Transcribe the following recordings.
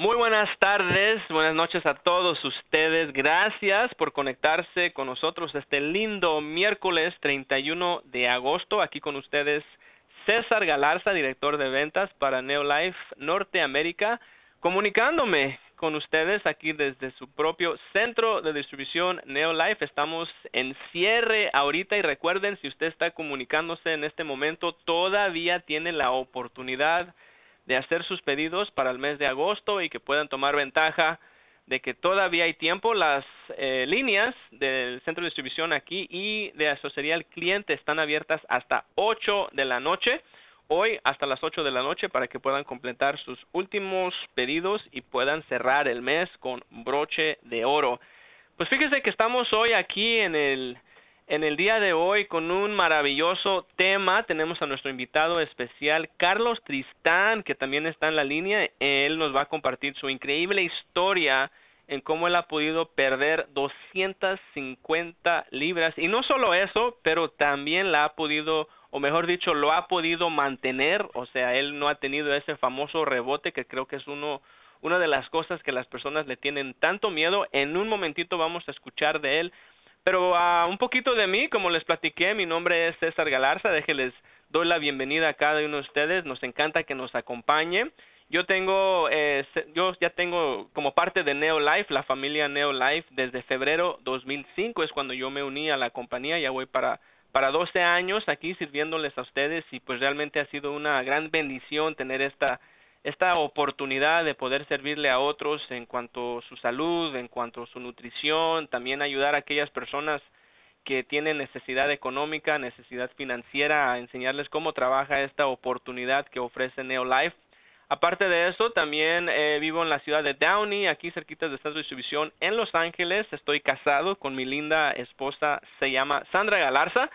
Muy buenas tardes, buenas noches a todos ustedes. Gracias por conectarse con nosotros este lindo miércoles 31 de agosto. Aquí con ustedes César Galarza, director de ventas para Neolife Norteamérica, comunicándome con ustedes aquí desde su propio centro de distribución Neolife. Estamos en cierre ahorita y recuerden, si usted está comunicándose en este momento, todavía tiene la oportunidad de hacer sus pedidos para el mes de agosto y que puedan tomar ventaja de que todavía hay tiempo. Las eh, líneas del centro de distribución aquí y de asesoría al cliente están abiertas hasta 8 de la noche. Hoy hasta las 8 de la noche para que puedan completar sus últimos pedidos y puedan cerrar el mes con broche de oro. Pues fíjese que estamos hoy aquí en el en el día de hoy, con un maravilloso tema, tenemos a nuestro invitado especial, Carlos Tristán, que también está en la línea. Él nos va a compartir su increíble historia en cómo él ha podido perder 250 libras. Y no solo eso, pero también la ha podido, o mejor dicho, lo ha podido mantener. O sea, él no ha tenido ese famoso rebote que creo que es uno una de las cosas que las personas le tienen tanto miedo. En un momentito vamos a escuchar de él pero uh, un poquito de mí, como les platiqué, mi nombre es César Galarza, déjenles doy la bienvenida a cada uno de ustedes, nos encanta que nos acompañe. Yo tengo, eh, yo ya tengo como parte de Neolife, la familia Neolife, desde febrero 2005 es cuando yo me uní a la compañía, ya voy para para 12 años aquí sirviéndoles a ustedes y pues realmente ha sido una gran bendición tener esta esta oportunidad de poder servirle a otros en cuanto a su salud, en cuanto a su nutrición, también ayudar a aquellas personas que tienen necesidad económica, necesidad financiera, a enseñarles cómo trabaja esta oportunidad que ofrece Neolife. Aparte de eso, también eh, vivo en la ciudad de Downey, aquí cerquita de Centro de Distribución en Los Ángeles. Estoy casado con mi linda esposa, se llama Sandra Galarza.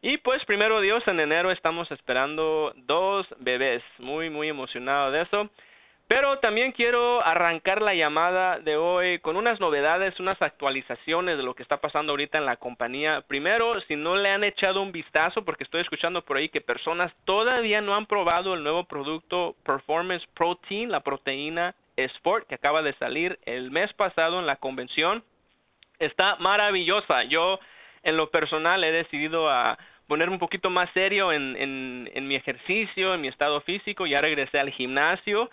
Y pues primero Dios, en enero estamos esperando dos bebés. Muy, muy emocionado de eso. Pero también quiero arrancar la llamada de hoy con unas novedades, unas actualizaciones de lo que está pasando ahorita en la compañía. Primero, si no le han echado un vistazo, porque estoy escuchando por ahí que personas todavía no han probado el nuevo producto Performance Protein, la proteína Sport, que acaba de salir el mes pasado en la convención. Está maravillosa. Yo en lo personal he decidido a ponerme un poquito más serio en, en, en mi ejercicio, en mi estado físico, ya regresé al gimnasio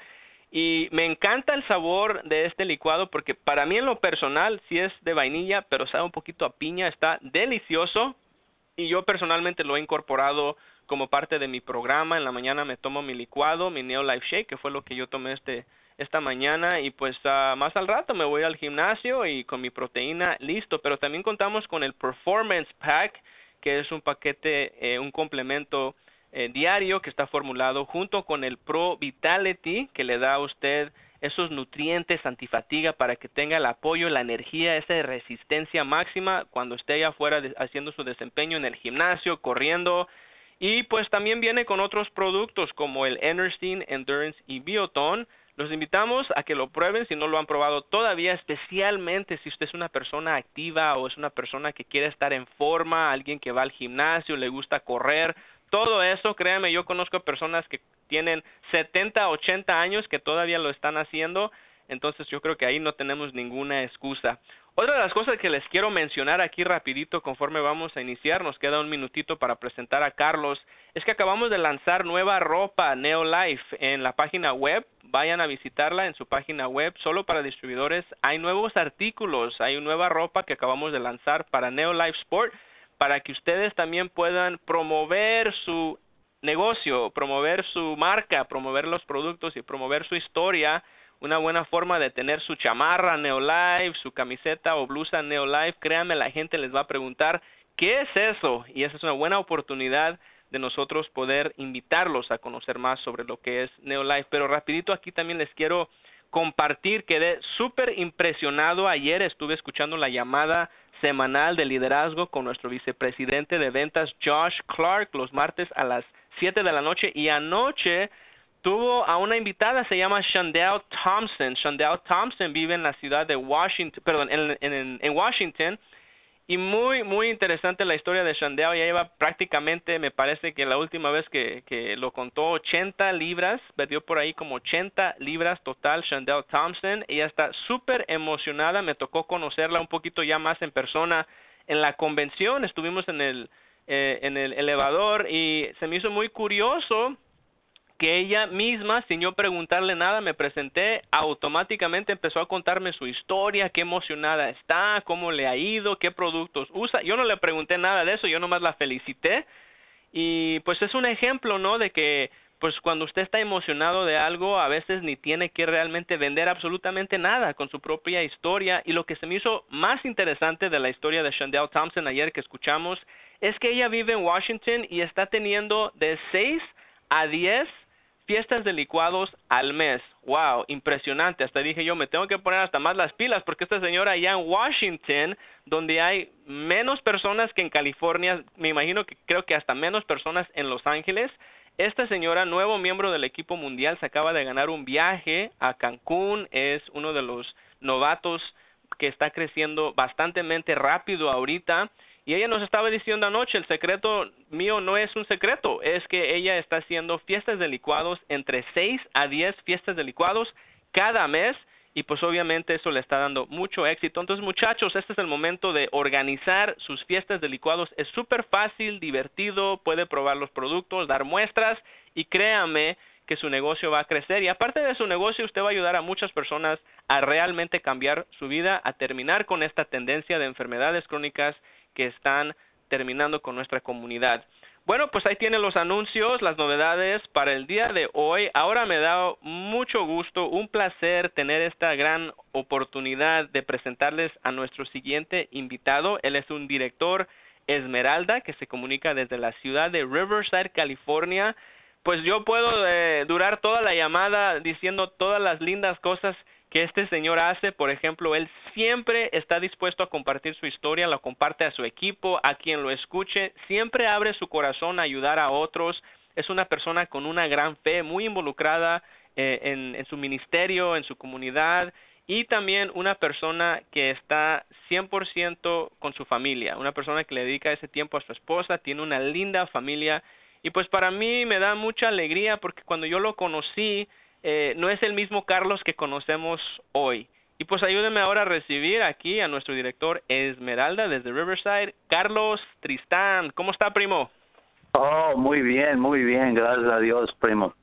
y me encanta el sabor de este licuado porque para mí en lo personal sí es de vainilla, pero sabe un poquito a piña, está delicioso y yo personalmente lo he incorporado como parte de mi programa. En la mañana me tomo mi licuado, mi Neo Life Shake, que fue lo que yo tomé este esta mañana y pues uh, más al rato me voy al gimnasio y con mi proteína listo, pero también contamos con el Performance Pack, que es un paquete, eh, un complemento eh, diario que está formulado junto con el Pro Vitality que le da a usted esos nutrientes antifatiga para que tenga el apoyo, la energía, esa resistencia máxima cuando esté allá afuera haciendo su desempeño en el gimnasio, corriendo. Y pues también viene con otros productos como el Enerstein Endurance y Bioton los invitamos a que lo prueben si no lo han probado todavía, especialmente si usted es una persona activa o es una persona que quiere estar en forma, alguien que va al gimnasio, le gusta correr, todo eso, créanme, yo conozco personas que tienen 70, 80 años que todavía lo están haciendo, entonces yo creo que ahí no tenemos ninguna excusa. Otra de las cosas que les quiero mencionar aquí rapidito conforme vamos a iniciar, nos queda un minutito para presentar a Carlos, es que acabamos de lanzar nueva ropa Neolife en la página web, vayan a visitarla en su página web, solo para distribuidores, hay nuevos artículos, hay nueva ropa que acabamos de lanzar para Neolife Sport, para que ustedes también puedan promover su negocio, promover su marca, promover los productos y promover su historia una buena forma de tener su chamarra Neolife, su camiseta o blusa Neolife. Créanme, la gente les va a preguntar qué es eso y esa es una buena oportunidad de nosotros poder invitarlos a conocer más sobre lo que es Neolife. Pero rapidito aquí también les quiero compartir, quedé súper impresionado. Ayer estuve escuchando la llamada semanal de liderazgo con nuestro vicepresidente de ventas Josh Clark los martes a las 7 de la noche y anoche tuvo a una invitada, se llama Shandell Thompson. Shandell Thompson vive en la ciudad de Washington, perdón, en, Washington. y muy, muy interesante la historia de Shandell. Ya lleva prácticamente, me parece que la última vez que, que lo contó, 80 libras. Perdió por ahí como 80 libras total Shandell Thompson. Ella está súper emocionada. Me tocó conocerla un poquito ya más en persona en la convención. Estuvimos en el, eh, en el elevador y se me hizo muy curioso que ella misma, sin yo preguntarle nada, me presenté, automáticamente empezó a contarme su historia, qué emocionada está, cómo le ha ido, qué productos usa. Yo no le pregunté nada de eso, yo nomás la felicité. Y pues es un ejemplo, ¿no? De que pues cuando usted está emocionado de algo, a veces ni tiene que realmente vender absolutamente nada con su propia historia. Y lo que se me hizo más interesante de la historia de Chandel Thompson ayer que escuchamos es que ella vive en Washington y está teniendo de 6 a 10 fiestas de licuados al mes. Wow, impresionante. Hasta dije yo, me tengo que poner hasta más las pilas porque esta señora allá en Washington, donde hay menos personas que en California, me imagino que creo que hasta menos personas en Los Ángeles, esta señora, nuevo miembro del equipo mundial, se acaba de ganar un viaje a Cancún, es uno de los novatos que está creciendo bastante rápido ahorita y ella nos estaba diciendo anoche, el secreto mío no es un secreto, es que ella está haciendo fiestas de licuados entre 6 a 10 fiestas de licuados cada mes y pues obviamente eso le está dando mucho éxito. Entonces muchachos, este es el momento de organizar sus fiestas de licuados. Es súper fácil, divertido, puede probar los productos, dar muestras y créame que su negocio va a crecer y aparte de su negocio usted va a ayudar a muchas personas a realmente cambiar su vida, a terminar con esta tendencia de enfermedades crónicas que están terminando con nuestra comunidad. Bueno, pues ahí tienen los anuncios, las novedades para el día de hoy. Ahora me da mucho gusto, un placer tener esta gran oportunidad de presentarles a nuestro siguiente invitado. Él es un director Esmeralda que se comunica desde la ciudad de Riverside, California. Pues yo puedo eh, durar toda la llamada diciendo todas las lindas cosas que este señor hace, por ejemplo, él siempre está dispuesto a compartir su historia, la comparte a su equipo, a quien lo escuche, siempre abre su corazón a ayudar a otros, es una persona con una gran fe, muy involucrada eh, en, en su ministerio, en su comunidad y también una persona que está 100% con su familia, una persona que le dedica ese tiempo a su esposa, tiene una linda familia. Y pues para mí me da mucha alegría porque cuando yo lo conocí, eh, no es el mismo Carlos que conocemos hoy. Y pues ayúdenme ahora a recibir aquí a nuestro director Esmeralda desde Riverside, Carlos Tristán. ¿Cómo está, primo? Oh, muy bien, muy bien, gracias a Dios, primo.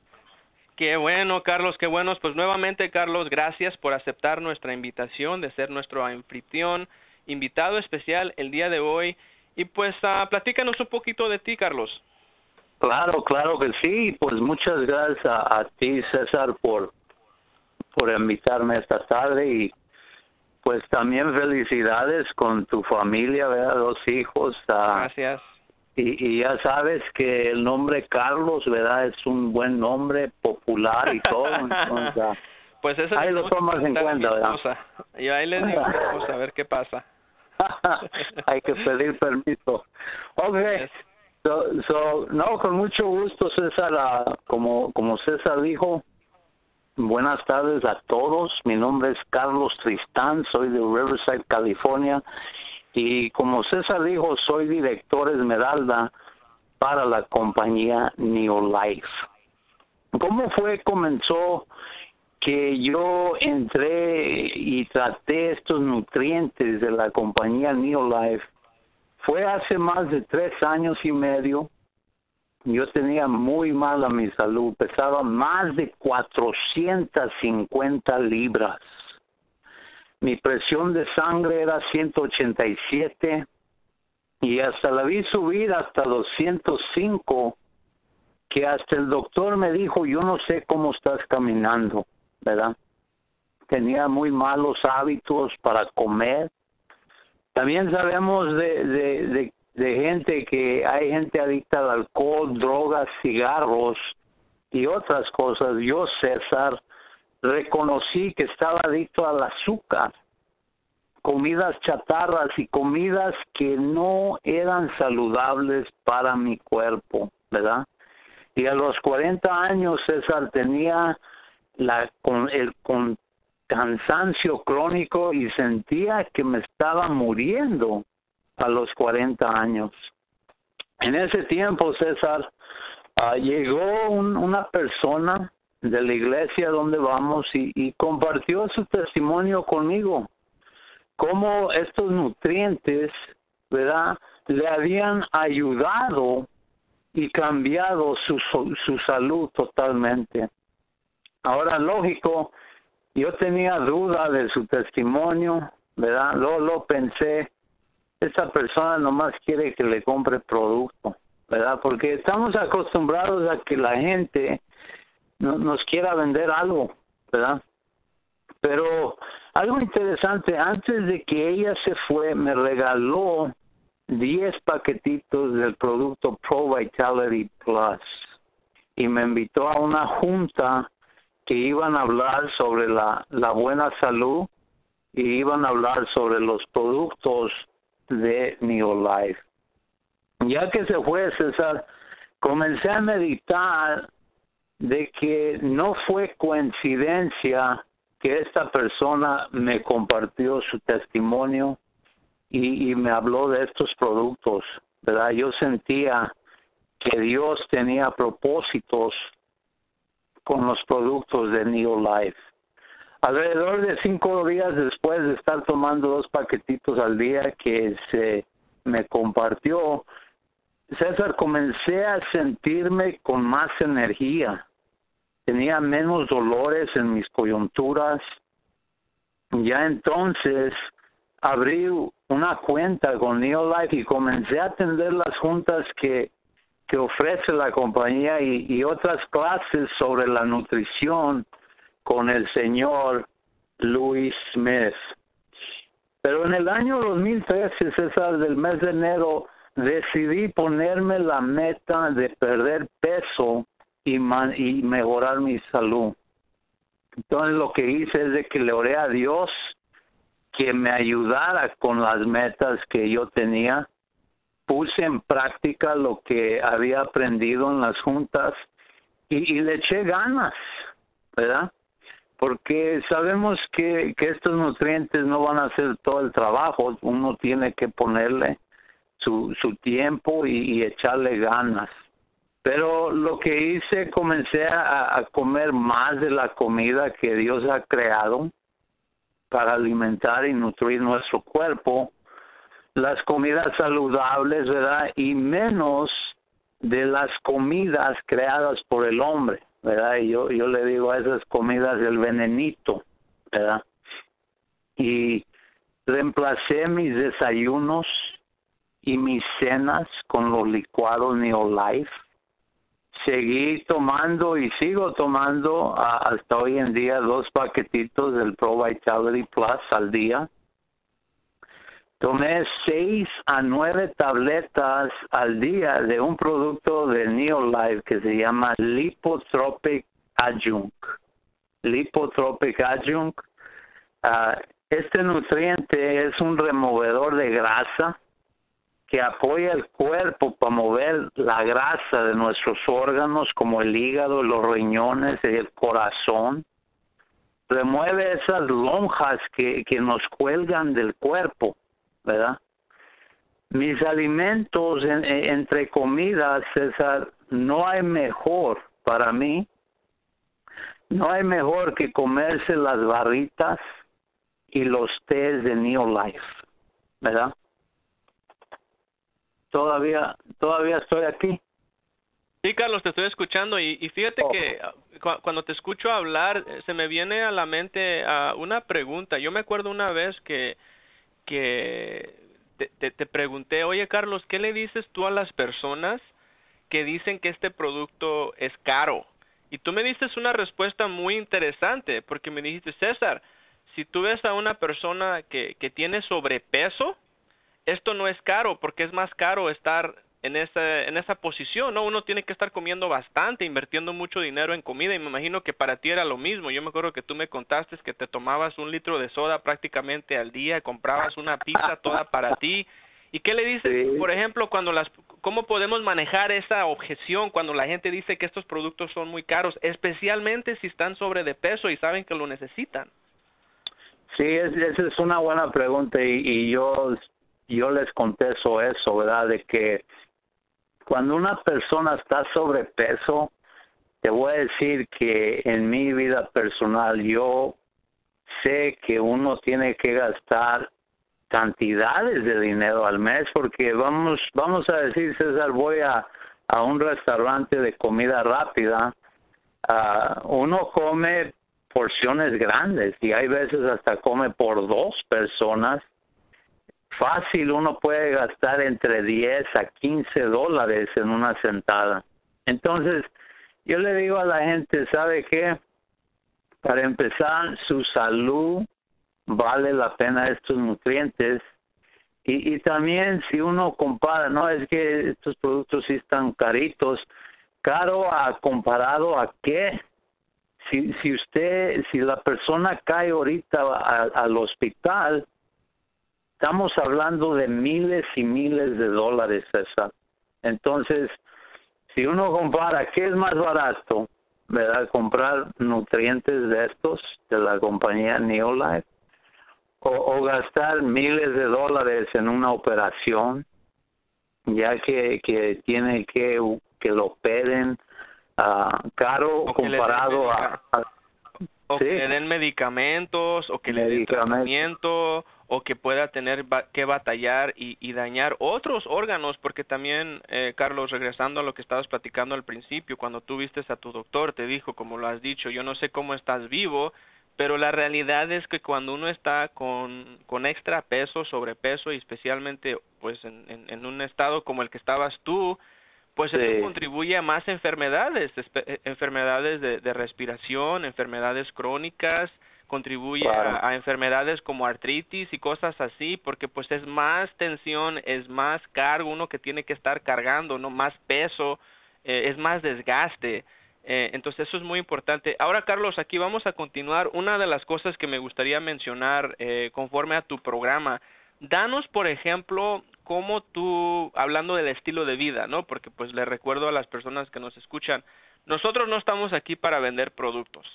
Qué bueno, Carlos, qué bueno. Pues nuevamente, Carlos, gracias por aceptar nuestra invitación de ser nuestro anfitrión, invitado especial el día de hoy. Y pues uh, platícanos un poquito de ti, Carlos. Claro, claro que sí. Pues muchas gracias a, ti, César, por, por invitarme esta tarde y pues también felicidades con tu familia, ¿verdad? Dos hijos. Gracias. Y, y ya sabes que el nombre Carlos, ¿verdad? Es un buen nombre, popular y todo. Entonces, pues eso ahí lo tomas en cuenta, ¿verdad? Y ahí les digo, a ver qué pasa. Hay que pedir permiso. Ok. So, so, no, con mucho gusto, César. Como, como César dijo, buenas tardes a todos. Mi nombre es Carlos Tristán, soy de Riverside, California. Y como César dijo, soy director Esmeralda para la compañía Neolife. ¿Cómo fue, comenzó que yo entré y traté estos nutrientes de la compañía Neolife fue hace más de tres años y medio. Yo tenía muy mala mi salud, pesaba más de 450 libras. Mi presión de sangre era 187 y hasta la vi subir hasta 205 que hasta el doctor me dijo, yo no sé cómo estás caminando, ¿verdad? Tenía muy malos hábitos para comer, también sabemos de, de, de, gente que hay gente adicta al alcohol, drogas, cigarros y otras cosas. Yo, César, reconocí que estaba adicto al azúcar, comidas chatarras y comidas que no eran saludables para mi cuerpo, ¿verdad? Y a los 40 años, César, tenía la, el, con, cansancio crónico y sentía que me estaba muriendo. a los 40 años. En ese tiempo, César, ah, llegó una persona de la iglesia donde vamos y, y compartió su testimonio conmigo, cómo estos nutrientes, ¿verdad?, le habían ayudado y cambiado su, su salud totalmente. Ahora, lógico, yo tenía duda de su testimonio, ¿verdad? Luego lo pensé, esta persona nomás quiere que le compre producto, ¿verdad? Porque estamos acostumbrados a que la gente no, nos quiera vender algo, ¿verdad? Pero algo interesante, antes de que ella se fue, me regaló 10 paquetitos del producto Pro Vitality Plus y me invitó a una junta que iban a hablar sobre la, la buena salud y iban a hablar sobre los productos de Neolife. Ya que se fue César, comencé a meditar de que no fue coincidencia que esta persona me compartió su testimonio y, y me habló de estos productos, ¿verdad? Yo sentía que Dios tenía propósitos con los productos de Neolife. Alrededor de cinco días después de estar tomando dos paquetitos al día que se me compartió, César, comencé a sentirme con más energía. Tenía menos dolores en mis coyunturas. Ya entonces abrí una cuenta con Neolife y comencé a atender las juntas que que ofrece la compañía y, otras clases sobre la nutrición con el señor Louis Smith. Pero en el año 2013, César, del mes de enero, decidí ponerme la meta de perder peso y, y mejorar mi salud. Entonces lo que hice es de que le oré a Dios que me ayudara con las metas que yo tenía puse en práctica lo que había aprendido en las juntas y, le eché ganas, ¿verdad? Porque sabemos que, que estos nutrientes no van a hacer todo el trabajo, uno tiene que ponerle su, su tiempo y, echarle ganas. Pero lo que hice, comencé a, a comer más de la comida que Dios ha creado para alimentar y nutrir nuestro cuerpo las comidas saludables, ¿verdad? Y menos de las comidas creadas por el hombre, ¿verdad? Y yo, yo le digo a esas comidas el venenito, ¿verdad? Y reemplacé mis desayunos y mis cenas con los licuados Neolife. Seguí tomando y sigo tomando hasta hoy en día dos paquetitos del Pro Vitality Plus al día Tomé seis a nueve tabletas al día de un producto de Neolife que se llama Lipotropic Adjunct. Lipotropic Adjunct. Uh, este nutriente es un removedor de grasa que apoya el cuerpo para mover la grasa de nuestros órganos como el hígado, los riñones y el corazón. Remueve esas lonjas que, que nos cuelgan del cuerpo ¿verdad? Mis alimentos, entre comidas, César, no hay mejor para mí, no hay mejor que comerse las barritas y los tés de Neolife, ¿verdad? Todavía, todavía estoy aquí. Sí, Carlos, te estoy escuchando y, fíjate oh. que ah, cuando te escucho hablar eh, se me viene a la mente uh, una pregunta. Yo me acuerdo una vez que que te, te, pregunté, oye Carlos, ¿qué le dices tú a las personas que dicen que este producto es caro? Y tú me diste una respuesta muy interesante, porque me dijiste, César, si tú ves a una persona que, que tiene sobrepeso, esto no es caro, porque es más caro estar en esa, en esa posición, ¿no? Uno tiene que estar comiendo bastante, invirtiendo mucho dinero en comida y me imagino que para ti era lo mismo. Yo me acuerdo que tú me contaste que te tomabas un litro de soda prácticamente al día, comprabas una pizza toda para ti. ¿Y qué le dices, por ejemplo, cuando las, cómo podemos manejar esa objeción cuando la gente dice que estos productos son muy caros, especialmente si están sobre de peso y saben que lo necesitan? Sí, esa es una buena pregunta y, y yo yo les contesto eso, ¿verdad? De que cuando una persona está sobrepeso, te voy a decir que en mi vida personal yo sé que uno tiene que gastar cantidades de dinero al mes porque vamos vamos a decir César voy a, a un restaurante de comida rápida uh, uno come porciones grandes y hay veces hasta come por dos personas fácil uno puede gastar entre 10 a 15 dólares en una sentada entonces yo le digo a la gente sabe qué para empezar, su salud vale la pena estos nutrientes. Y, y también si uno compara, no es que estos productos sí están caritos, caro a comparado a qué. Si, si usted, si la persona cae ahorita al hospital, estamos hablando de miles y miles de dólares, César. Entonces, si uno compara, ¿qué es más barato? ¿verdad? Comprar nutrientes de estos de la compañía Neolife o, o gastar miles de dólares en una operación ya que, que tiene que que lo operen uh, caro comparado a, o que le den medicamentos o que le den tratamiento o que pueda tener que batallar y, y, dañar otros órganos, porque también, eh, Carlos, regresando a lo que estabas platicando al principio, cuando tú vistes a tu doctor, te dijo, como lo has dicho, yo no sé cómo estás vivo, pero la realidad es que cuando uno está con, con extra peso, sobrepeso, y especialmente pues en, en, en un estado como el que estabas tú, pues eso contribuye a más enfermedades, eh, enfermedades de, de respiración, enfermedades crónicas, contribuye a, enfermedades como artritis y cosas así, porque pues es más tensión, es más cargo, uno que tiene que estar cargando, no más peso, eh, es más desgaste. Eh, entonces eso es muy importante. Ahora, Carlos, aquí vamos a continuar. Una de las cosas que me gustaría mencionar eh, conforme a tu programa, danos, por ejemplo, cómo tú, hablando del estilo de vida, ¿no? Porque pues le recuerdo a las personas que nos escuchan, nosotros no estamos aquí para vender productos.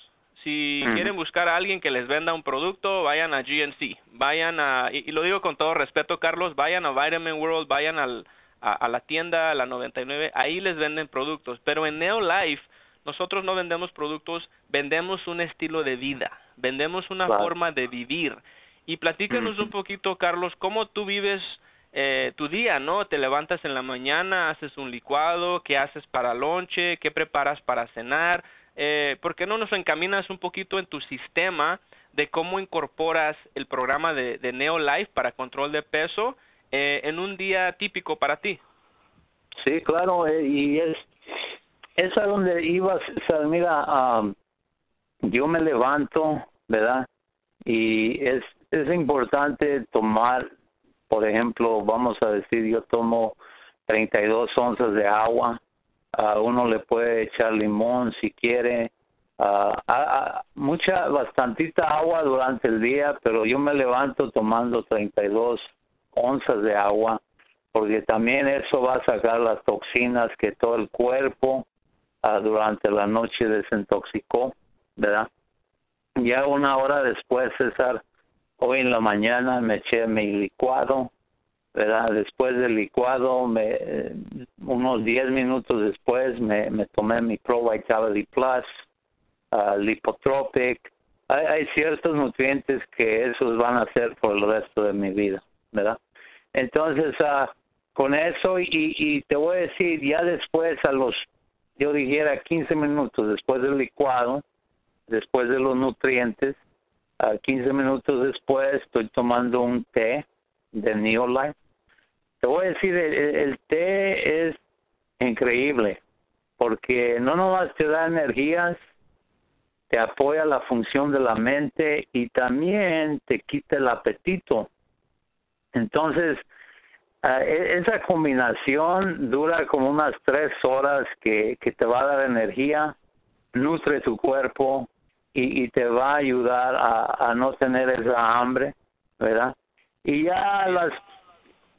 Si quieren buscar a alguien que les venda un producto, vayan a GNC, vayan a, y, lo digo con todo respeto, Carlos, vayan a Vitamin World, vayan al, a, la tienda, a la 99, ahí les venden productos. Pero en Neolife, nosotros no vendemos productos, vendemos un estilo de vida, vendemos una forma de vivir. Y platícanos un poquito, Carlos, cómo tú vives eh, tu día, ¿no? Te levantas en la mañana, haces un licuado, qué haces para lonche, qué preparas para cenar, eh, ¿por qué no nos encaminas un poquito en tu sistema de cómo incorporas el programa de, de NeoLife para control de peso eh, en un día típico para ti? Sí, claro, eh, y es, es a donde ibas, o mira, yo me levanto, ¿verdad? Y es, es importante tomar, por ejemplo, vamos a decir, yo tomo 32 onzas de agua, uh, uno le puede echar limón si quiere, uh, mucha, bastantita agua durante el día, pero yo me levanto tomando 32 onzas de agua, porque también eso va a sacar las toxinas que todo el cuerpo uh, durante la noche desintoxicó, ¿verdad? Ya una hora después, César, hoy en la mañana me eché mi licuado, ¿verdad? Después del licuado, me, unos 10 minutos después, me, tomé mi Pro Vitality Plus, uh, Lipotropic. Hay, hay ciertos nutrientes que esos van a hacer por el resto de mi vida, ¿verdad? Entonces, uh, con eso, y, y te voy a decir, ya después, a los, yo dijera 15 minutos después del licuado, después de los nutrientes, uh, 15 minutos después estoy tomando un té de Neolife. Te voy a decir, el, té es increíble porque no nomás te da energías, te apoya la función de la mente y también te quita el apetito. Entonces, uh, esa combinación dura como unas tres horas que, que te va a dar energía, nutre tu cuerpo y, y te va a ayudar a no tener esa hambre, ¿verdad? Y ya las,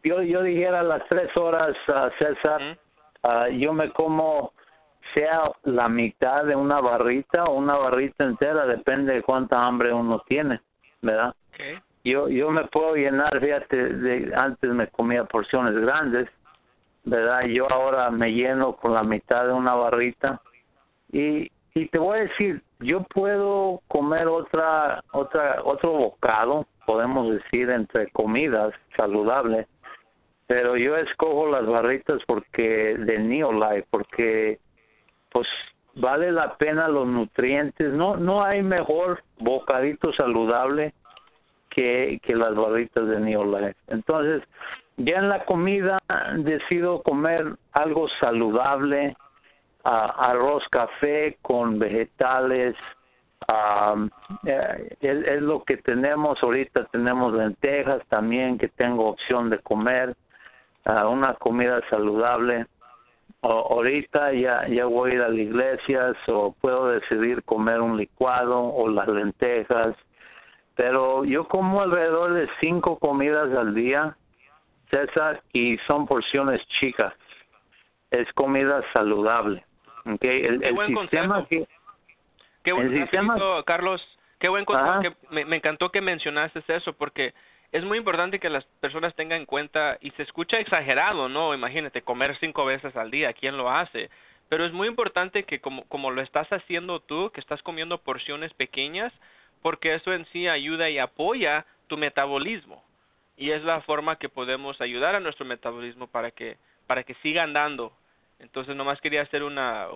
yo, yo dijera las tres horas, uh, César, uh, yo me como sea la mitad de una barrita o una barrita entera, depende de cuánta hambre uno tiene, ¿verdad? yo yo me puedo llenar, fíjate, de, antes me comía porciones grandes, ¿verdad? Yo ahora me lleno con la mitad de una barrita y y te voy a decir, yo puedo comer otra otra otro bocado, podemos decir entre comidas saludables, pero yo escojo las barritas porque de Neolife porque pues vale la pena los nutrientes, no no hay mejor bocadito saludable que, que las barritas de Neolife. Entonces, ya en la comida decido comer algo saludable, arroz café con vegetales, eh, es, lo que tenemos ahorita, tenemos lentejas también que tengo opción de comer, una comida saludable. ahorita ya, ya voy a ir a la iglesia o puedo decidir comer un licuado o las lentejas, pero yo como alrededor de cinco comidas al día, César, y son porciones chicas. Es comida saludable. Okay, el, qué buen sistema que qué buen sistema, Carlos, qué buen consejo que me, me encantó que mencionaste eso porque es muy importante que las personas tengan en cuenta y se escucha exagerado, ¿no? Imagínate comer cinco veces al día, ¿quién lo hace? Pero es muy importante que como como lo estás haciendo tú, que estás comiendo porciones pequeñas, porque eso en sí ayuda y apoya tu metabolismo. Y es la forma que podemos ayudar a nuestro metabolismo para que para que siga andando entonces, nomás quería hacer una,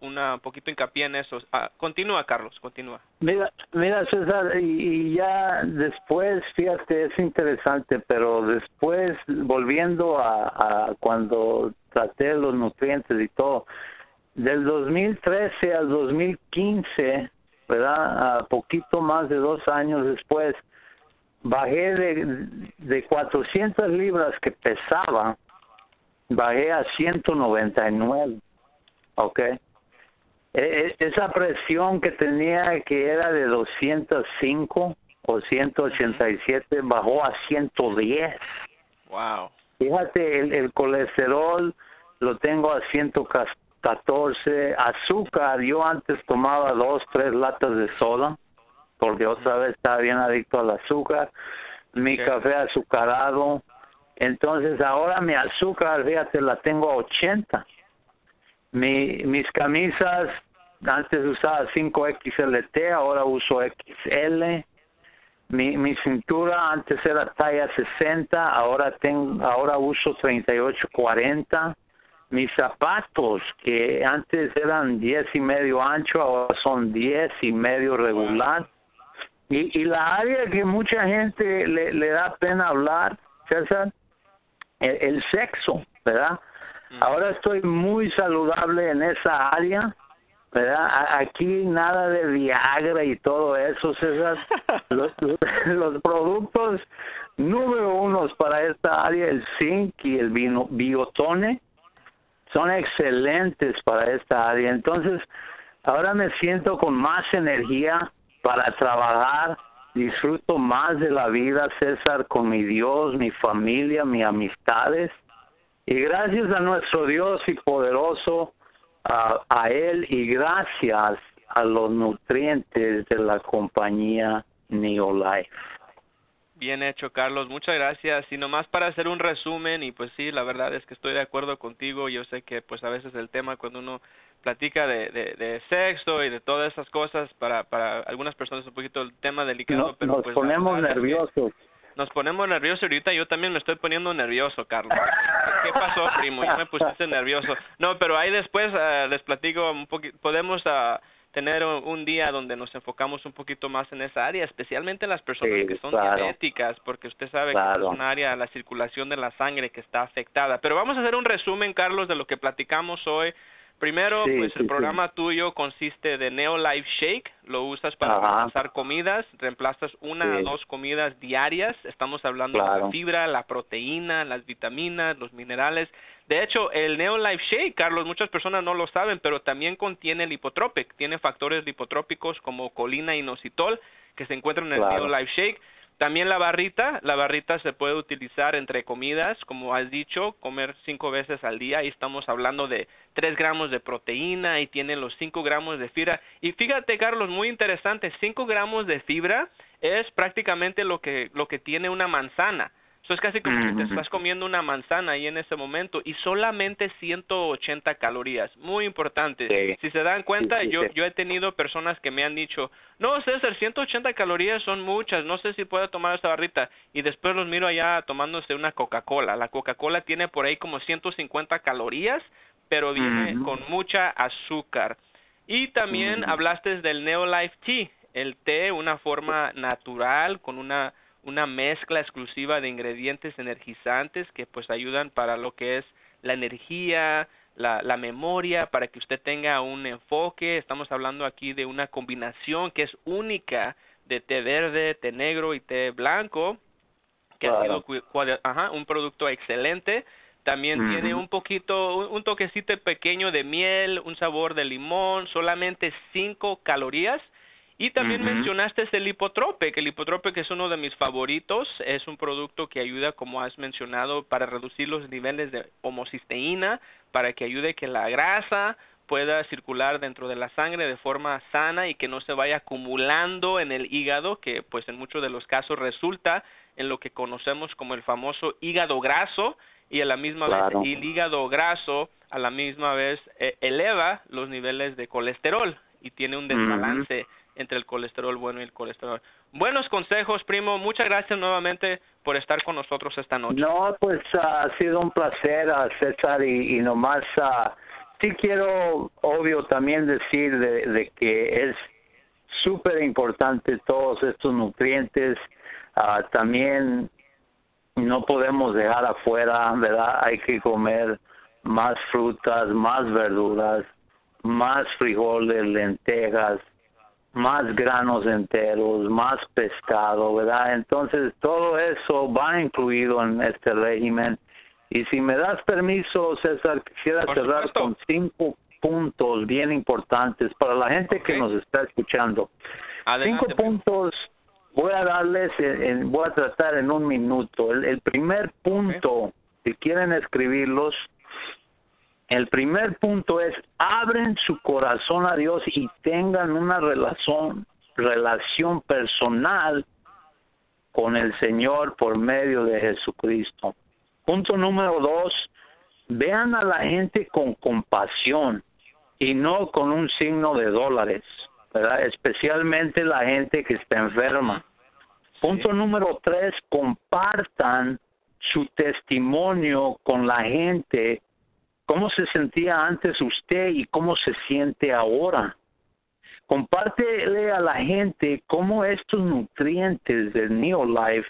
una poquito hincapié en eso. Ah, continúa, Carlos, continúa. Mira, mira César, y, ya después, fíjate, es interesante, pero después, volviendo a, a cuando traté los nutrientes y todo, del 2013 al 2015, ¿verdad? A poquito más de dos años después, bajé de, de 400 libras que pesaba bajé a 199, ¿ok? E, e, esa presión que tenía que era de 205 o 187 bajó a 110. Wow. Fíjate, el, el colesterol lo tengo a 114, azúcar, yo antes tomaba dos, tres latas de soda, porque otra vez estaba bien adicto al azúcar, mi café azucarado, entonces ahora mi azúcar, fíjate, la tengo a 80. Mi, mis camisas, antes usaba 5XLT, ahora uso XL. Mi, mi cintura antes era talla 60, ahora tengo, ahora uso 38-40. Mis zapatos, que antes eran 10 y medio ancho, ahora son 10 y medio regular. Y, y la área que mucha gente le, le da pena hablar, César, el, sexo, ¿verdad? Ahora estoy muy saludable en esa área, ¿verdad? Aquí nada de Viagra y todo eso, César. los, los productos número uno para esta área, el zinc y el vino, biotone, son excelentes para esta área. Entonces, ahora me siento con más energía para trabajar disfruto más de la vida, César, con mi Dios, mi familia, mis amistades. Y gracias a nuestro Dios y poderoso, a, a Él y gracias a los nutrientes de la compañía Neolife. Bien hecho, Carlos. Muchas gracias. Y nomás para hacer un resumen, y pues sí, la verdad es que estoy de acuerdo contigo. Yo sé que pues a veces el tema cuando uno platica de, de, sexo y de todas esas cosas, para, para algunas personas es un poquito el tema delicado, pero nos pues ponemos nerviosos. Nos ponemos nerviosos ahorita yo también me estoy poniendo nervioso, Carlos. ¿Qué pasó, primo? Ya me pusiste nervioso. No, pero ahí después uh, les platico un poquito, podemos... Uh, tener un día donde nos enfocamos un poquito más en esa área, especialmente en las personas que son diabéticas, porque usted sabe que es un área, la circulación de la sangre que está afectada. Pero vamos a hacer un resumen, Carlos, de lo que platicamos hoy. Primero, pues el programa tuyo consiste de Neo Life Shake, lo usas para reemplazar comidas, reemplazas una o dos comidas diarias, estamos hablando de la fibra, la proteína, las vitaminas, los minerales. De hecho, el Neo Life Shake, Carlos, muchas personas no lo saben, pero también contiene lipotropic, tiene factores lipotrópicos como colina y inositol que se encuentran en el Neo Life Shake También la barrita, la barrita se puede utilizar entre comidas, como has dicho, comer cinco veces al día y estamos hablando de tres gramos de proteína y tiene los cinco gramos de fibra. Y fíjate, Carlos, muy interesante, cinco gramos de fibra es prácticamente lo que, lo que tiene una manzana. Eso es casi como si te estás comiendo una manzana ahí en ese momento y solamente 180 calorías. Muy importante. Si se dan cuenta, yo, yo he tenido personas que me han dicho, no, César, 180 calorías son muchas, no sé si puedo tomar esta barrita. Y después los miro allá tomándose una Coca-Cola. La Coca-Cola tiene por ahí como 150 calorías, pero viene con mucha azúcar. Y también hablaste del Neolife Tea, el té, una forma natural con una una mezcla exclusiva de ingredientes energizantes que pues ayudan para lo que es la energía, la, la memoria, para que usted tenga un enfoque. Estamos hablando aquí de una combinación que es única de té verde, té negro y té blanco, que ha sido ajá, un producto excelente. También tiene un poquito, un toquecito pequeño de miel, un sabor de limón, solamente cinco calorías y también mencionaste el hipotrope, que el hipotrope que es uno de mis favoritos, es un producto que ayuda, como has mencionado, para reducir los niveles de homocisteína, para que ayude que la grasa pueda circular dentro de la sangre de forma sana y que no se vaya acumulando en el hígado, que pues en muchos de los casos resulta en lo que conocemos como el famoso hígado graso y a la misma vez el hígado graso a la misma vez eh, eleva los niveles de colesterol y tiene un desbalance entre el colesterol bueno y el colesterol. Buenos consejos, primo. Muchas gracias nuevamente por estar con nosotros esta noche. No, pues ha sido un placer, uh, César, y, nomás uh, sí quiero, obvio, también decir de, que es súper importante todos estos nutrientes. Uh, también no podemos dejar afuera, ¿verdad? Hay que comer más frutas, más verduras, más frijoles, lentejas, más granos enteros, más pescado, ¿verdad? Entonces todo eso va incluido en este régimen. Y si me das permiso, César, quisiera cerrar con cinco puntos bien importantes para la gente que nos está escuchando. cinco puntos voy a darles, voy a tratar en un minuto. El, primer punto, si quieren escribirlos, el primer punto es abren su corazón a Dios y tengan una relación relación personal con el Señor por medio de Jesucristo. Punto número dos, vean a la gente con compasión y no con un signo de dólares, ¿verdad? especialmente la gente que está enferma. Punto número tres, compartan su testimonio con la gente cómo se sentía antes usted y cómo se siente ahora. Compártele a la gente cómo estos nutrientes del Neolife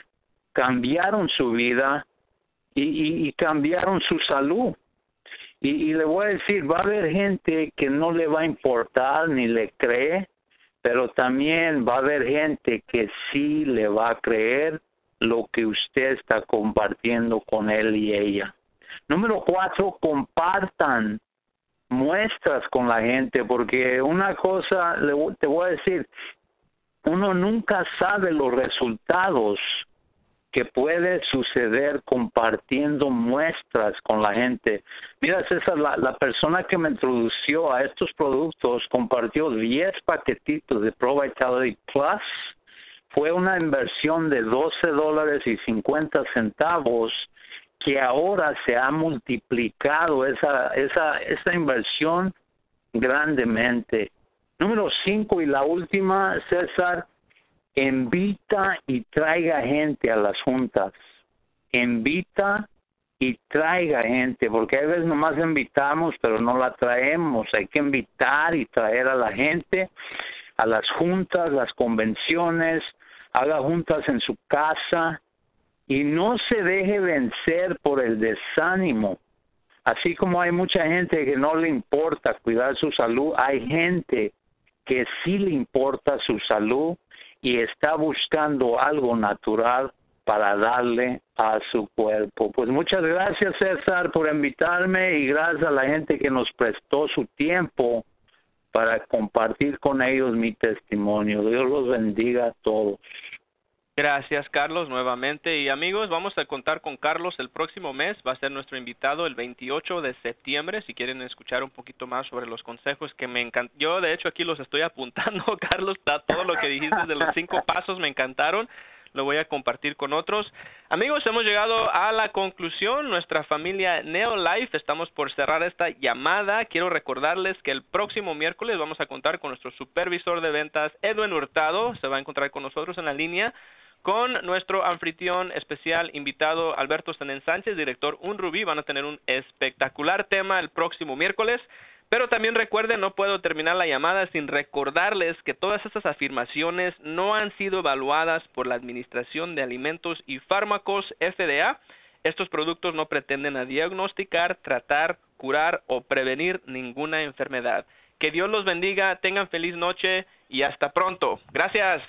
cambiaron su vida y, cambiaron su salud. Y, y, le voy a decir, va a haber gente que no le va a importar ni le cree, pero también va a haber gente que sí le va a creer lo que usted está compartiendo con él y ella. Número cuatro, compartan muestras con la gente, porque una cosa, te voy a decir, uno nunca sabe los resultados que puede suceder compartiendo muestras con la gente. Mira, César, la, la persona que me introdució a estos productos compartió 10 paquetitos de Pro Vitality Plus. Fue una inversión de 12 dólares y 50 centavos que ahora se ha multiplicado esa, esa, esa inversión grandemente. Número cinco y la última, César, invita y traiga gente a las juntas. Invita y traiga gente, porque a veces nomás invitamos, pero no la traemos. Hay que invitar y traer a la gente a las juntas, las convenciones, haga juntas en su casa, y no se deje vencer por el desánimo. Así como hay mucha gente que no le importa cuidar su salud, hay gente que sí le importa su salud y está buscando algo natural para darle a su cuerpo. Pues muchas gracias César por invitarme y gracias a la gente que nos prestó su tiempo para compartir con ellos mi testimonio. Dios los bendiga a todos. Gracias, Carlos, nuevamente. Y amigos, vamos a contar con Carlos el próximo mes. Va a ser nuestro invitado el 28 de septiembre. Si quieren escuchar un poquito más sobre los consejos que me encantan. Yo, de hecho, aquí los estoy apuntando, Carlos. Está todo lo que dijiste de los cinco pasos me encantaron lo voy a compartir con otros. Amigos, hemos llegado a la conclusión. Nuestra familia Neolife, estamos por cerrar esta llamada. Quiero recordarles que el próximo miércoles vamos a contar con nuestro supervisor de ventas, Edwin Hurtado. Se va a encontrar con nosotros en la línea con nuestro anfitrión especial invitado Alberto Stenén Sánchez, director Unruby. Van a tener un espectacular tema el próximo miércoles. Pero también recuerden, no puedo terminar la llamada sin recordarles que todas estas afirmaciones no han sido evaluadas por la Administración de Alimentos y Fármacos FDA. Estos productos no pretenden diagnosticar, tratar, curar o prevenir ninguna enfermedad. Que Dios los bendiga, tengan feliz noche y hasta pronto. Gracias.